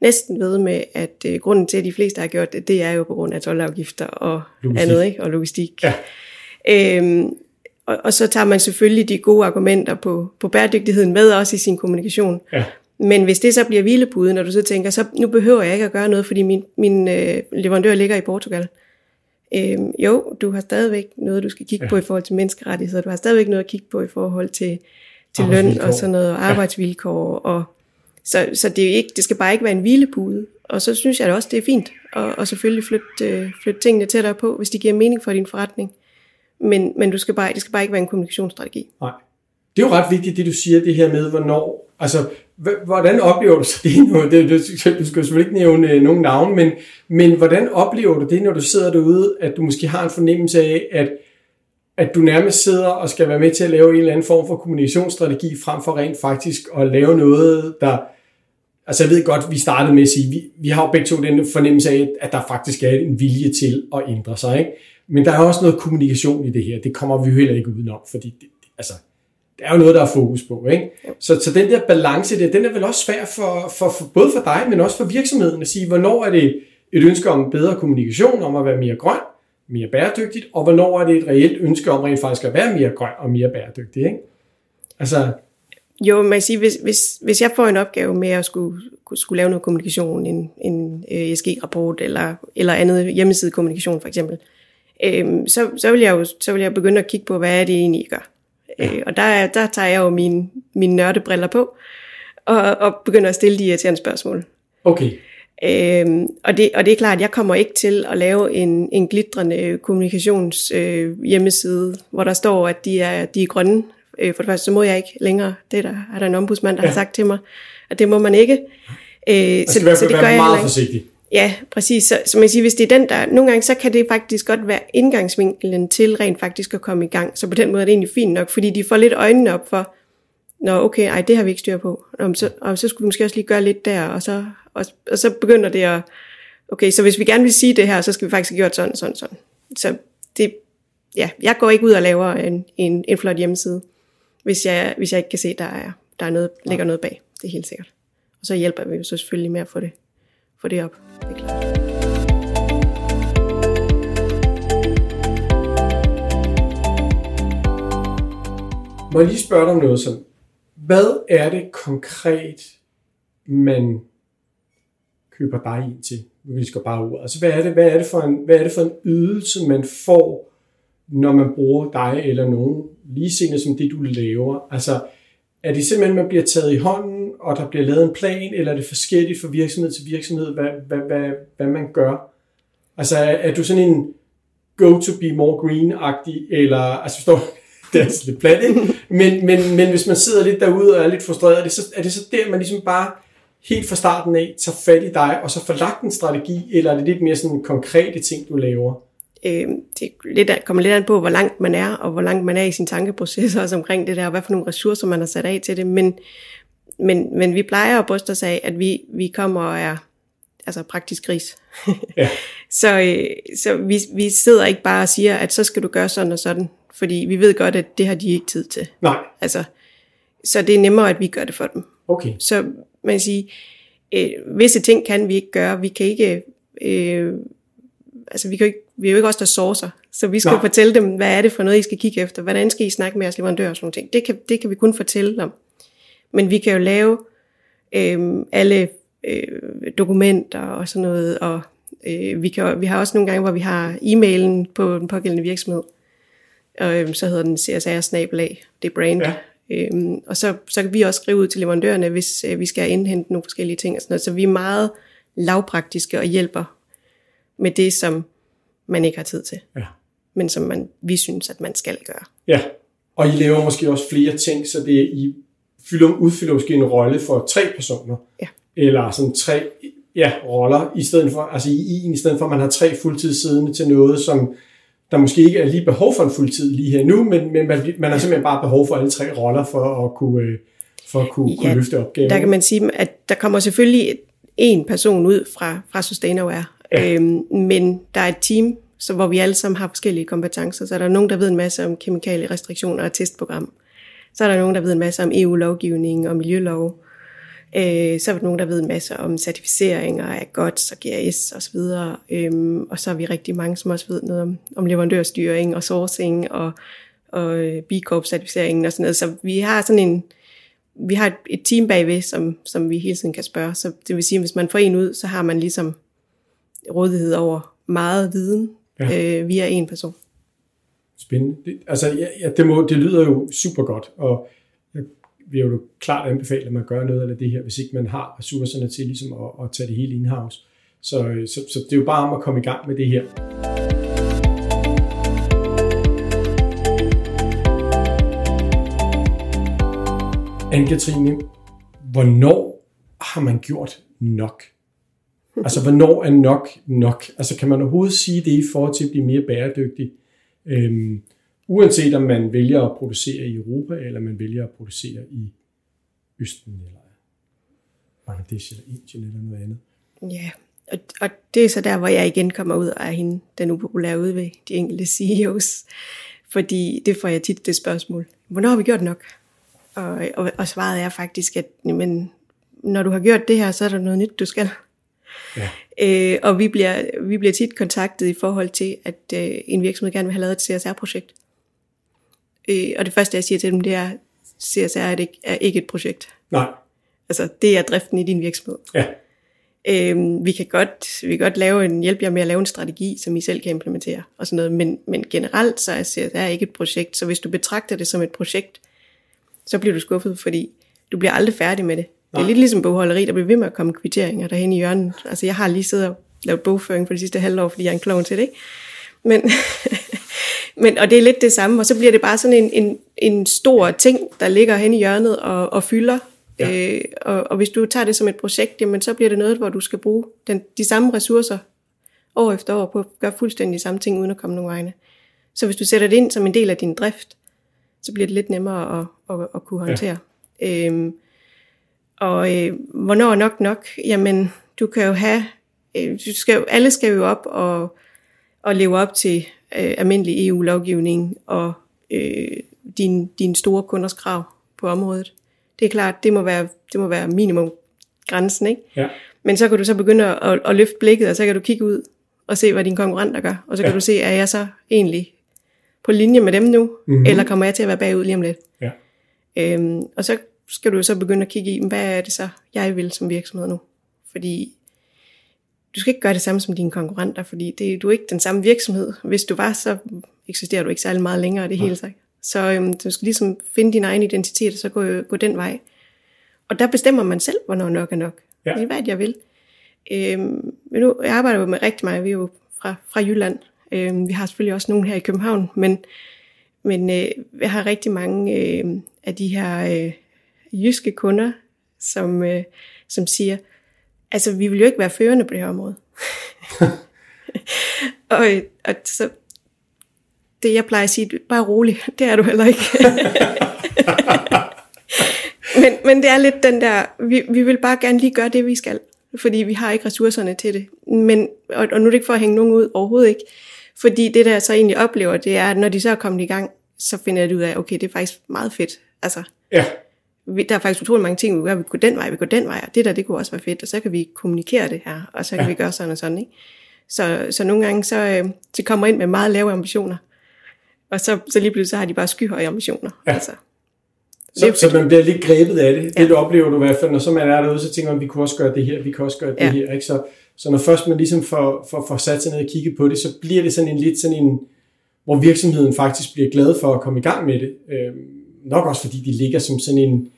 næsten ved med, at uh, grunden til, at de fleste har gjort det, det er jo på grund af tolvafgifter og logistik. andet, ikke? og logistik. Ja. Øhm, og, og så tager man selvfølgelig de gode argumenter på, på bæredygtigheden med også i sin kommunikation. Ja. Men hvis det så bliver hvilepude, når du så tænker, så nu behøver jeg ikke at gøre noget, fordi min, min øh, leverandør ligger i Portugal. Øhm, jo, du har stadigvæk noget, du skal kigge ja. på i forhold til menneskerettigheder. Du har stadigvæk noget at kigge på i forhold til, til løn og sådan noget, og arbejdsvilkår. Ja. Og, så så det, er ikke, det skal bare ikke være en hvilepude. Og så synes jeg da også, det er fint at, og selvfølgelig flytte, øh, flytte tingene tættere på, hvis de giver mening for din forretning. Men, men du skal bare, det skal bare ikke være en kommunikationsstrategi. Nej. Det er jo ret vigtigt, det du siger, det her med, hvornår, altså Hvordan oplever du så det nu? Det, du, du skal selvfølgelig ikke nævne øh, nogen navn, men, men hvordan oplever du det, når du sidder derude, at du måske har en fornemmelse af, at, at du nærmest sidder og skal være med til at lave en eller anden form for kommunikationsstrategi, frem for rent faktisk at lave noget, der... Altså jeg ved godt, vi startede med at sige, vi, vi har jo begge to den fornemmelse af, at der faktisk er en vilje til at ændre sig, ikke? Men der er også noget kommunikation i det her, det kommer vi jo heller ikke udenom, fordi det, altså, det er jo noget, der er fokus på. Ikke? Så, så den der balance, der, den er vel også svær for, for, for både for dig, men også for virksomheden at sige, hvornår er det et ønske om bedre kommunikation, om at være mere grøn, mere bæredygtigt, og hvornår er det et reelt ønske om rent faktisk at være mere grøn og mere bæredygtig. Ikke? Altså, jo, man siger, hvis, hvis, hvis jeg får en opgave med at skulle, skulle lave noget kommunikation, en, en ESG-rapport eller, eller andet hjemmesidekommunikation for eksempel, øhm, så, så, vil jeg jo, så vil jeg begynde at kigge på, hvad er det egentlig, I gør. Øh, og der, der tager jeg jo mine, mine nørdebriller på, og, og begynder at stille de irriterende spørgsmål. Okay. Øhm, og, det, og det er klart, at jeg kommer ikke til at lave en, en glitrende kommunikations øh, hjemmeside, hvor der står, at de er, de er grønne. Øh, for det første, så må jeg ikke længere. Det der, er der en ombudsmand, der ja. har sagt til mig, at det må man ikke. Øh, så, så, være, det gør jeg meget forsigtig. Ja, præcis. Så, så man siger, hvis det er den der, nogle gange så kan det faktisk godt være indgangsvinkelen til rent faktisk at komme i gang. Så på den måde er det egentlig fint nok, fordi de får lidt øjnene op for, Nå, okay, ej, det har vi ikke styr på. Og så, og så skulle vi måske også lige gøre lidt der, og så, og, og så begynder det at, okay, så hvis vi gerne vil sige det her, så skal vi faktisk have gjort sådan, sådan, sådan. Så det, ja, jeg går ikke ud og laver en, en, en flot hjemmeside, hvis jeg, hvis jeg ikke kan se, der er, der er noget, ligger noget bag. Det er helt sikkert. Og så hjælper vi så selvfølgelig med at få det, få det op. Det er klart. Må jeg lige spørge dig om noget sådan. Hvad er det konkret, man køber dig ind til? vi skal bare ud. Altså, hvad er, det, hvad, er det for en, hvad er det for en ydelse, man får, når man bruger dig eller nogen, lige som det, du laver? Altså, er det simpelthen, man bliver taget i hånden, og der bliver lavet en plan, eller er det forskelligt fra virksomhed til virksomhed, hvad, hvad, hvad, hvad man gør? Altså, er, er du sådan en go to be more green-agtig, eller, altså forstår det er altså lidt plat, ikke? Men, men, men hvis man sidder lidt derude og er lidt frustreret, er det, så, er det så der, man ligesom bare helt fra starten af tager fat i dig, og så får lagt en strategi, eller er det lidt mere sådan konkrete ting, du laver? Øh, det lidt, kommer lidt an på, hvor langt man er, og hvor langt man er i sin tankeproces også omkring det der, og hvad for nogle ressourcer man har sat af til det. Men, men, men vi plejer at bryste os af, at vi, vi kommer og er altså praktisk gris. Ja. så øh, så vi, vi sidder ikke bare og siger, at så skal du gøre sådan og sådan, fordi vi ved godt, at det har de ikke tid til. Nej. Altså, så det er nemmere, at vi gør det for dem. Okay. Så man kan sige, øh, visse ting kan vi ikke gøre. Vi kan ikke, øh, altså vi, kan ikke, vi er jo ikke også der sourcer, så vi skal Nej. fortælle dem, hvad er det for noget, I skal kigge efter, hvordan skal I snakke med jeres leverandør og sådan noget. ting. Det kan, det kan vi kun fortælle dem. Men vi kan jo lave øh, alle øh, dokumenter og sådan noget, og øh, vi, kan, vi har også nogle gange, hvor vi har e-mailen på den pågældende virksomhed, og øh, så hedder den CSR-snabelag, det brand. Ja. Øhm, og så, så kan vi også skrive ud til leverandørerne, hvis øh, vi skal indhente nogle forskellige ting. Og sådan noget. Så vi er meget lavpraktiske og hjælper med det, som man ikke har tid til. Ja. Men som man, vi synes, at man skal gøre. Ja, og I laver måske også flere ting, så det er, I fylder, udfylder måske en rolle for tre personer. Ja. Eller sådan tre ja, roller, i stedet for, altså i en, i stedet for, at man har tre fuldtidssiddende til noget, som der måske ikke er lige behov for en fuldtid lige her nu, men, men man, man har simpelthen bare behov for alle tre roller for at kunne, øh, for at kunne, ja, kunne løfte opgaven. Der kan man sige, at der kommer selvfølgelig en person ud fra, fra Sustainaware, ja. øhm, men der er et team, så hvor vi alle sammen har forskellige kompetencer. Så er der nogen, der ved en masse om kemikalierestriktioner og testprogram. Så er der nogen, der ved en masse om EU-lovgivning og miljølov. Øh, så er der nogen, der ved en masse om certificeringer af GOTS og GRS osv. Og, øhm, og så er vi rigtig mange, som også ved noget om, om leverandørstyring og sourcing og, og øh, B Corp-certificeringen og sådan noget. Så vi har sådan en, vi har et, et team bagved, som, som vi hele tiden kan spørge. Så det vil sige, at hvis man får en ud, så har man ligesom rådighed over meget viden ja. øh, via en person. Spændende. Det, altså, ja, ja, det, må, det lyder jo super godt, og jeg vil jo klart anbefale, at man gør noget af det her, hvis ikke man har ressourcerne til ligesom at, at tage det hele in-house. Så, øh, så, så det er jo bare om at komme i gang med det her. Anne-Katrine, hvornår har man gjort nok? Altså, hvornår er nok nok? Altså, kan man overhovedet sige det i forhold til at blive mere bæredygtig? Øhm, Uanset om man vælger at producere i Europa, eller man vælger at producere i Østen, eller Bangladesh, eller Indien, eller noget andet. Ja, og, og det er så der, hvor jeg igen kommer ud af hende, den upopulære ude ved de enkelte CEOs. Fordi det får jeg tit det spørgsmål. Hvornår har vi gjort nok? Og, og, og svaret er faktisk, at men, når du har gjort det her, så er der noget nyt, du skal. Ja. Øh, og vi bliver, vi bliver tit kontaktet i forhold til, at øh, en virksomhed gerne vil have lavet et CSR-projekt. Øh, og det første, jeg siger til dem, det er, CSR er, det, er ikke et projekt. Nej. Altså, det er driften i din virksomhed. Ja. Øhm, vi kan godt, vi kan godt lave en, hjælpe jer med at lave en strategi, som I selv kan implementere, og sådan noget, men, men generelt så er CSR ikke et projekt, så hvis du betragter det som et projekt, så bliver du skuffet, fordi du bliver aldrig færdig med det. Det er lidt ligesom bogholderi, der bliver ved med at komme kvitteringer derhen i hjørnet. Altså jeg har lige siddet og lavet bogføring for de sidste halvår, fordi jeg er en klovn til det, ikke? Men, Men, og det er lidt det samme, og så bliver det bare sådan en, en, en stor ting, der ligger hen i hjørnet og, og fylder. Ja. Øh, og, og hvis du tager det som et projekt, jamen, så bliver det noget, hvor du skal bruge den, de samme ressourcer år efter år på at gøre fuldstændig samme ting, uden at komme nogen vegne. Så hvis du sætter det ind som en del af din drift, så bliver det lidt nemmere at, at, at kunne håndtere. Ja. Øhm, og øh, hvornår nok nok? Jamen, du kan jo have, øh, du skal, alle skal jo op og, og leve op til øh, almindelig EU-lovgivning og øh, din, din store kunders krav på området. Det er klart, det må være, det må være minimum grænsen, ikke? Ja. Men så kan du så begynde at, at løfte blikket, og så kan du kigge ud og se, hvad dine konkurrenter gør. Og så kan ja. du se, er jeg så egentlig på linje med dem nu, mm-hmm. eller kommer jeg til at være bagud lige om lidt? Ja. Øhm, og så skal du så begynde at kigge i, hvad er det så, jeg vil som virksomhed nu? Fordi du skal ikke gøre det samme som dine konkurrenter, fordi det, du er ikke den samme virksomhed. Hvis du var, så eksisterer du ikke særlig meget længere, det hele sagt. Så øhm, du skal ligesom finde din egen identitet, og så gå, gå den vej. Og der bestemmer man selv, hvornår nok er nok. Ja. Det er, hvad jeg vil. Øhm, men nu, jeg arbejder jo med rigtig meget, vi er jo fra, fra Jylland. Øhm, vi har selvfølgelig også nogen her i København, men, men øh, jeg har rigtig mange øh, af de her øh, jyske kunder, som, øh, som siger, altså vi vil jo ikke være førende på det her område. og, og så, det jeg plejer at sige, bare rolig, det er du heller ikke. men, men det er lidt den der, vi, vi vil bare gerne lige gøre det, vi skal, fordi vi har ikke ressourcerne til det. Men, og, og nu er det ikke for at hænge nogen ud, overhovedet ikke. Fordi det, der jeg så egentlig oplever, det er, at når de så er kommet i gang, så finder jeg ud af, okay, det er faktisk meget fedt. Altså, Ja, der er faktisk utrolig mange ting, vi gør, vi går den vej, vi går den vej, og det der, det kunne også være fedt, og så kan vi kommunikere det her, og så kan Ja. vi gøre sådan og sådan, ikke? Så, så nogle gange, så, øh, så kommer ind med meget lave ambitioner, og så, så lige pludselig så har de bare skyhøje ambitioner. Ja. Altså. så, Det så man bliver lidt grebet af det. Det Ja. du oplever du i hvert fald, når så man er derude, så tænker man, vi kunne også gøre det her, vi kan også gøre det Ja. her. Ikke? Så, så når først man ligesom får, får, får sat sig ned og kigget på det, så bliver det sådan en lidt sådan en, hvor virksomheden faktisk bliver glad for at komme i gang med det. Øhm, nok også fordi de ligger som sådan en,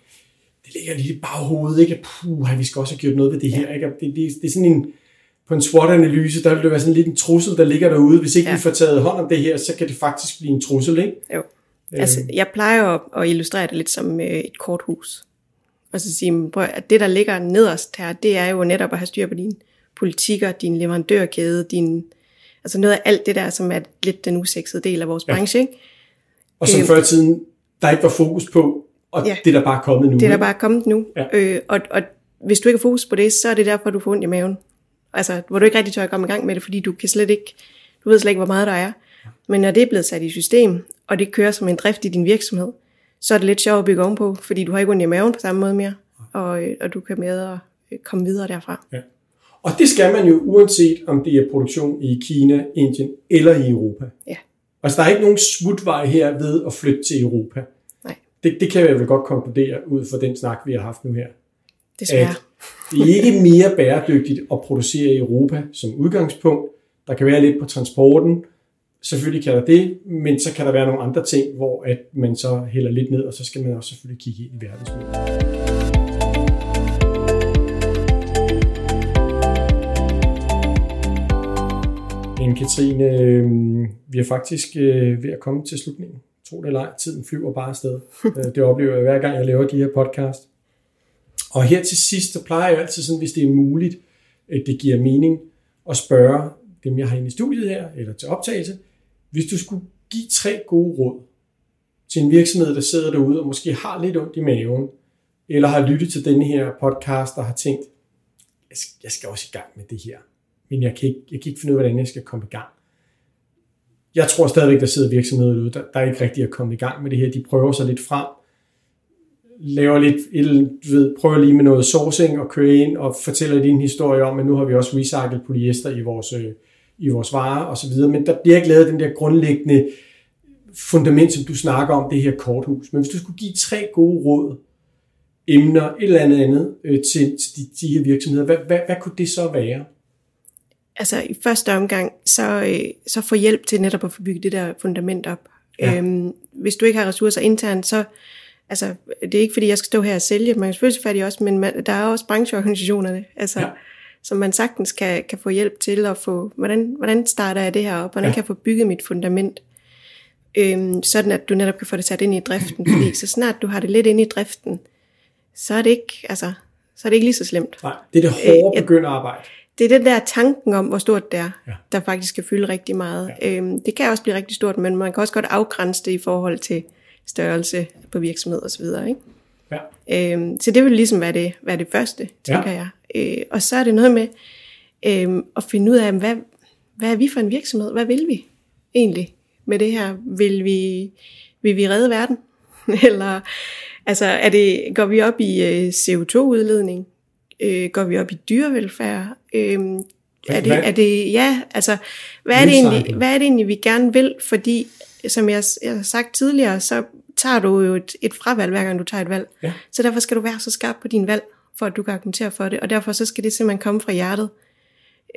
det ligger lidt i baghovedet, ikke? Puh, vi skal også have gjort noget ved det her, ikke? Det, det, det er sådan en, på en SWOT-analyse, der vil det være sådan lidt en trussel, der ligger derude. Hvis ikke ja. Vi får taget hånd om det her, så kan det faktisk blive en trussel, ikke? Jo. Altså, jeg plejer at, at illustrere det lidt som øh, et korthus. Og så sige, prøv, at det, der ligger nederst her, det er jo netop at have styr på dine politikker, din leverandørkæde, din, altså noget af alt det der, som er lidt den usexede del af vores Ja. branche. Ikke? Og som Øhm. før i tiden, der ikke var fokus på, og ja. Det er der bare kommet nu. Det er der bare kommet nu. Ja. Øh, og, og hvis du ikke har fokus på det, så er det derfor, du får ondt i maven. Altså, hvor du ikke rigtig tør at komme i gang med det, fordi du kan slet ikke, du ved slet ikke, hvor meget der er. Men når det er blevet sat i system, og det kører som en drift i din virksomhed, så er det lidt sjovt at bygge ovenpå, fordi du har ikke ondt i maven på samme måde mere, og, og du kan med og øh, komme videre derfra. Ja. Og det skal man jo, uanset om det er produktion i Kina, Indien eller i Europa. Ja. Altså, der er ikke nogen smutvej her ved at flytte til Europa. Det, det kan jeg vel godt konkludere ud fra den snak, vi har haft nu her. desværre. At det er ikke mere bæredygtigt at producere i Europa som udgangspunkt. Der kan være lidt på transporten. Selvfølgelig kan der det, men så kan der være nogle andre ting, hvor at man så hælder lidt ned, og så skal man også selvfølgelig kigge ind i verdensmålet. Men Katrine, øh, vi er faktisk øh, ved at komme til slutningen. Tro det eller ej, tiden flyver bare afsted. Øh, det oplever jeg hver gang, jeg laver de her podcast. Og her til sidst, så plejer jeg altid sådan, hvis det er muligt, at det giver mening at spørge dem, jeg har inde i studiet her, eller til optagelse, hvis du skulle give tre gode råd til en virksomhed, der sidder derude og måske har lidt ondt i maven, eller har lyttet til denne her podcast og har tænkt, jeg skal, jeg skal også i gang med det her, men jeg kan, ikke, jeg kan ikke finde ud af, hvordan jeg skal komme i gang. Jeg tror stadigvæk, der sidder virksomheder derude, der, der er ikke rigtig at komme i gang med det her. De prøver sig lidt frem, laver lidt, et, du ved, prøver lige med noget sourcing og kører ind og fortæller din historie om, at nu har vi også recyclet polyester i vores, øh, i vores varer og så videre, men der bliver ikke lavet den der grundlæggende fundament, som du snakker om, det her korthus. Men hvis du skulle give tre gode råd, emner, et eller andet andet øh, til, til de, de her virksomheder, hvad, hvad, hvad kunne det så være? Altså i første omgang, så, øh, så få hjælp til netop at få bygget det der fundament op. Ja. Øhm, hvis du ikke har ressourcer internt, så altså, det er ikke fordi, jeg skal stå her og sælge, man kan selvfølgelig fat i også, men man, der er også brancheorganisationerne, altså, Ja. som man sagtens kan, kan få hjælp til at få, hvordan, hvordan starter jeg det her op, hvordan Ja. kan jeg få bygget mit fundament, øhm, sådan at du netop kan få det sat ind i driften, fordi så snart du har det lidt ind i driften, så er det ikke, altså, så er det ikke lige så slemt. Nej, det er det hårde Øh, begynderarbejde. Det er den der tanken om, hvor stort det er, Ja. der faktisk skal fylde rigtig meget. Ja. Øhm, det kan også blive rigtig stort, men man kan også godt afgrænse det i forhold til størrelse på virksomhed osv. Ikke? Ja. Øhm, så det vil ligesom være det, være det første, tænker Ja. jeg. Øh, og så er det noget med øhm, at finde ud af, hvad, hvad er vi for en virksomhed? Hvad vil vi egentlig med det her? Vil vi, vil vi redde verden? Eller altså, er det, går vi op i øh, CO2-udledning? Øh, går vi op i dyrevelfærd? Øh, er, det, er det, ja, altså, hvad er det, egentlig, hvad er det egentlig, vi gerne vil? Fordi, som jeg, jeg har sagt tidligere, så tager du jo et, et fravalg, hver gang du tager et valg. Ja. Så derfor skal du være så skarp på din valg, for at du kan argumentere for det. Og derfor så skal det simpelthen komme fra hjertet.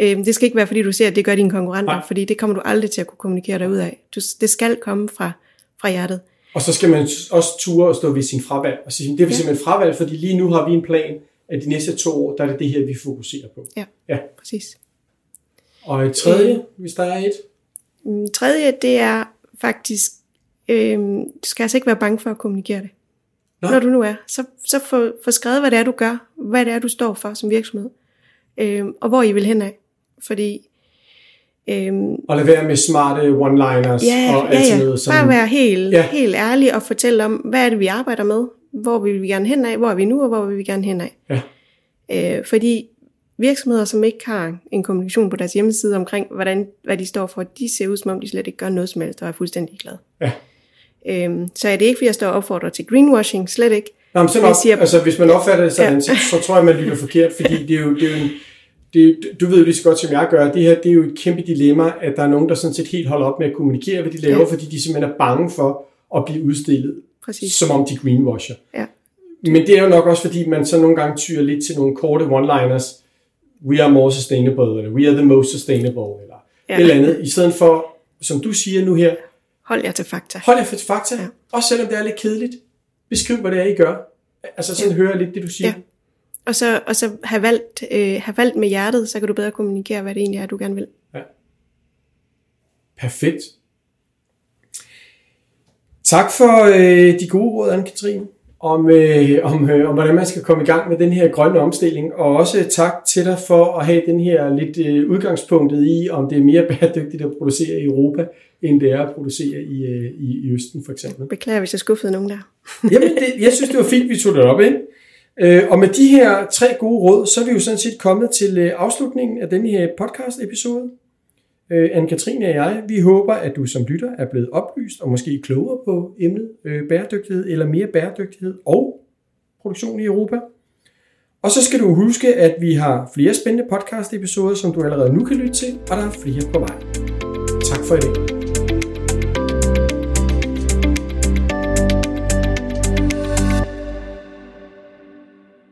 Øh, det skal ikke være, fordi du ser, at det gør dine konkurrenter, Nej. fordi det kommer du aldrig til at kunne kommunikere dig ud af. Du, det skal komme fra, fra hjertet. Og så skal man også ture og stå ved sin fravalg og sige, det er vi Ja. simpelthen fravalg, fordi lige nu har vi en plan, at de næste to år, der er det det her, vi fokuserer på. Ja, Ja. præcis. Og et tredje, Øh. hvis der er et. Mm, Tredje, det er faktisk, øh, du skal altså ikke være bange for at kommunikere det. Nej. Når du nu er, så, så få, få skrevet, hvad det er, du gør, hvad det er, du står for som virksomhed, øh, og hvor I vil hen af. Fordi, øh, Og lade være med smarte one-liners ja, og ja, alt sådan ja, noget. Som, bare være helt, Ja. ja. helt ærlig og fortælle om, hvad er det, vi arbejder med, hvor vil vi gerne hen af, hvor er vi nu, og hvor vil vi gerne hen af. Ja. Øh, fordi virksomheder, som ikke har en kommunikation på deres hjemmeside omkring, hvordan, hvad de står for, de ser ud som om, de slet ikke gør noget som helst, og er fuldstændig glade. Ja. Øhm, så er det ikke, fordi jeg står og opfordrer til greenwashing, slet ikke. Nå, men sådan op, siger- altså, hvis man opfatter det sådan, Ja. ja. så, så tror jeg, man lytter forkert, fordi det er jo, det er jo en, det, er- du ved jo lige så godt, som jeg gør, det her det er jo et kæmpe dilemma, at der er nogen, der sådan set helt holder op med at kommunikere, hvad de laver, Ja. fordi de simpelthen er bange for at blive udstillet, Præcis. som om de greenwasher. Ja. Men det er jo nok også, fordi man så nogle gange tyrer lidt til nogle korte one-liners. We are more sustainable, eller we are the most sustainable, eller ja. Ja. et eller andet. I stedet for, som du siger nu her, Hold jer til fakta. hold jer for fakta, ja. Ja. også selvom det er lidt kedeligt. Beskriv, hvad det er, I gør. Altså sådan ja. hører jeg lidt det, du siger. Ja. Og så, og så have, valgt, øh, have valgt med hjertet, så kan du bedre kommunikere, hvad det egentlig er, du gerne vil. Perfekt. Tak for øh, de gode råd, Anne-Katrine, om, øh, om, øh, om hvordan man skal komme i gang med den her grønne omstilling. Og også tak til dig for at have den her lidt øh, udgangspunktet i, om det er mere bæredygtigt at producere i Europa, end det er at producere i, øh, i, i Østen for eksempel. Beklager, hvis jeg skuffede nogen der. Jamen, det, jeg synes, det var fint, vi tog det op, ikke? Øh, og med de her tre gode råd, så er vi jo sådan set kommet til øh, afslutningen af denne her podcast-episode. Øh, Anne-Katrine og jeg, vi håber, at du som lytter er blevet oplyst og måske klogere på emnet øh, bæredygtighed eller mere bæredygtighed og produktion i Europa. Og så skal du huske, at vi har flere spændende podcast-episoder, som du allerede nu kan lytte til, og der er flere på vej. Tak for i dag.